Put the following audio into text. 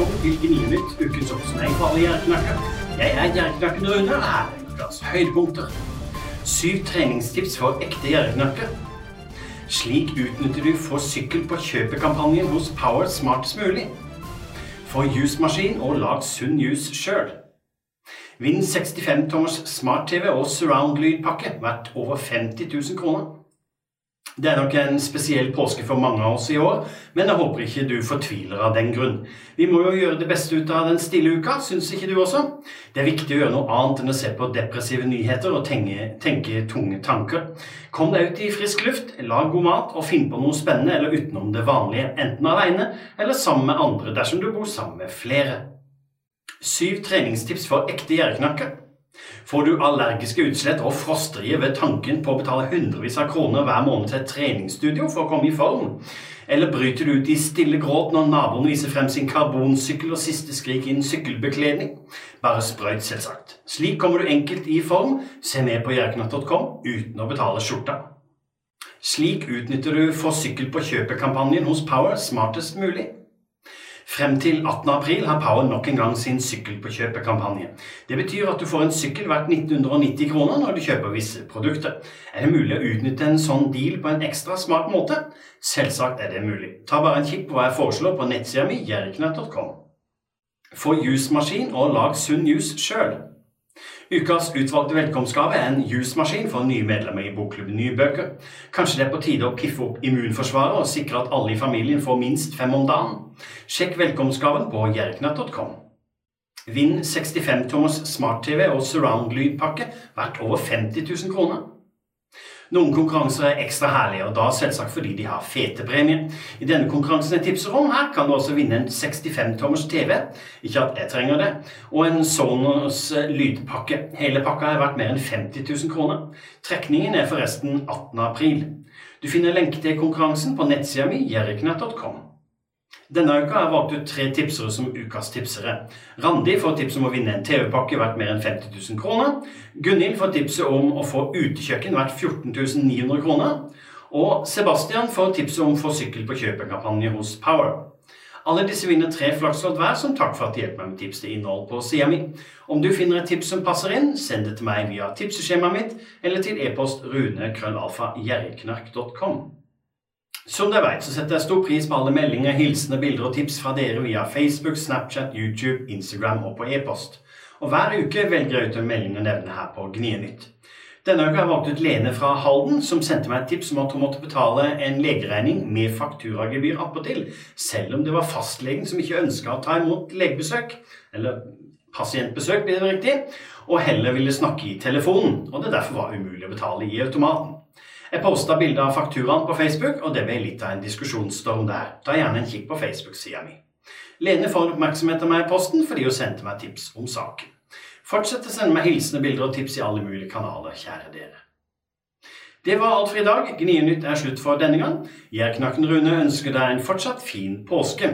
Velkommen til Gnienytt, ukens oppsummering for alle gjerknakker. Jeg er gjerknakken Rune, og her er ukas høydepunkter. Syv treningstips for ekte gjerknakker. Slik utnytter du Få sykkel på kjøpet-kampanjen hos Power smartest mulig. Få jusmaskin og lag sunn jus sjøl. Vinn 65-tommers smart-TV og surround-lydpakke verdt over 50 000 kroner. Det er nok en spesiell påske for mange av oss i år, men jeg håper ikke du fortviler av den grunn. Vi må jo gjøre det beste ut av den stille uka, syns ikke du også? Det er viktig å gjøre noe annet enn å se på depressive nyheter og tenke, tenke tunge tanker. Kom deg ut i frisk luft, lag god mat og finn på noe spennende eller utenom det vanlige, enten alene eller sammen med andre dersom du bor sammen med flere. Syv treningstips for ekte gjerdeknakker. Får du allergiske utslett og frosterier ved tanken på å betale hundrevis av kroner hver måned til et treningsstudio for å komme i form? Eller bryter du ut i stille gråt når naboen viser frem sin karbonsykkel og siste skrik innen sykkelbekledning? Bare sprøyt, selvsagt. Slik kommer du enkelt i form. Se med på jerknatt.com uten å betale skjorta. Slik utnytter du Få sykkel på kjøpet-kampanjen hos Power smartest mulig. Frem til 18. april har Power nok en gang sin Sykkel på kjøpet-kampanje. Det betyr at du får en sykkel verdt 1990 kroner når du kjøper visse produkter. Er det mulig å utnytte en sånn deal på en ekstra smart måte? Selvsagt er det mulig. Ta bare en kikk på hva jeg foreslår på nettsida mi jerknett.com. Få jusmaskin og lag sunn jus sjøl. Ukas utvalgte velkomstgave er en jusmaskin for nye medlemmer i Bokklubben Nye bøker. Kanskje det er på tide å piffe opp immunforsvaret og sikre at alle i familien får minst fem om dagen? Sjekk velkomstgaven på jerknøtt.com. Vinn 65-tommers smart-TV og surround-lydpakke verdt over 50 000 kroner. Noen konkurranser er ekstra herlige, og da selvsagt fordi de har fete premier. I denne konkurransen jeg tipser om her, kan du også vinne en 65-tommers TV, ikke at jeg trenger det, og en Sonos lydpakke. Hele pakka er verdt mer enn 50 000 kroner. Trekningen er forresten 18. april. Du finner lenke til konkurransen på nettsida mi jeriknett.com. Denne uka har jeg valgt ut tre tipsere som ukas tipsere. Randi får tips om å vinne en TV-pakke verdt mer enn 50 000 kroner. Gunhild får tipset om å få utekjøkken verdt 14 900 kroner. Og Sebastian får tipset om å få sykkel på kjøpekampanje hos Power. Alle disse vinner tre flakslodd hver som takk for at de hjelper meg med tips til innhold på sida mi. Om du finner et tips som passer inn, send det til meg via tipseskjemaet mitt eller til e-post runekrøllalfa.gjerriknark.com. Som dere vet, så setter jeg stor pris på alle meldinger, hilsener, bilder og tips fra dere via Facebook, Snapchat, YouTube, Instagram og på e-post. Og hver uke velger jeg ut en melding å nevne her på Gnienytt. Denne uka har jeg valgt ut Lene fra Halden, som sendte meg et tips om at hun måtte betale en legeregning med fakturagebyr attpåtil, selv om det var fastlegen som ikke ønska å ta imot legebesøk, eller pasientbesøk blir det riktig, og heller ville snakke i telefonen, og det derfor var umulig å betale i automaten. Jeg posta bilde av fakturaen på Facebook, og det ble litt av en diskusjonsstorm der. Ta gjerne en kikk på Facebook-sida mi. Lene får oppmerksomhet av meg i posten fordi hun sendte meg tips om saken. Fortsett å sende meg hilsende bilder og tips i alle mulige kanaler, kjære dere. Det var alt for i dag. Gnienytt er slutt for denne gang. Jeg, Knakken Rune, ønsker deg en fortsatt fin påske.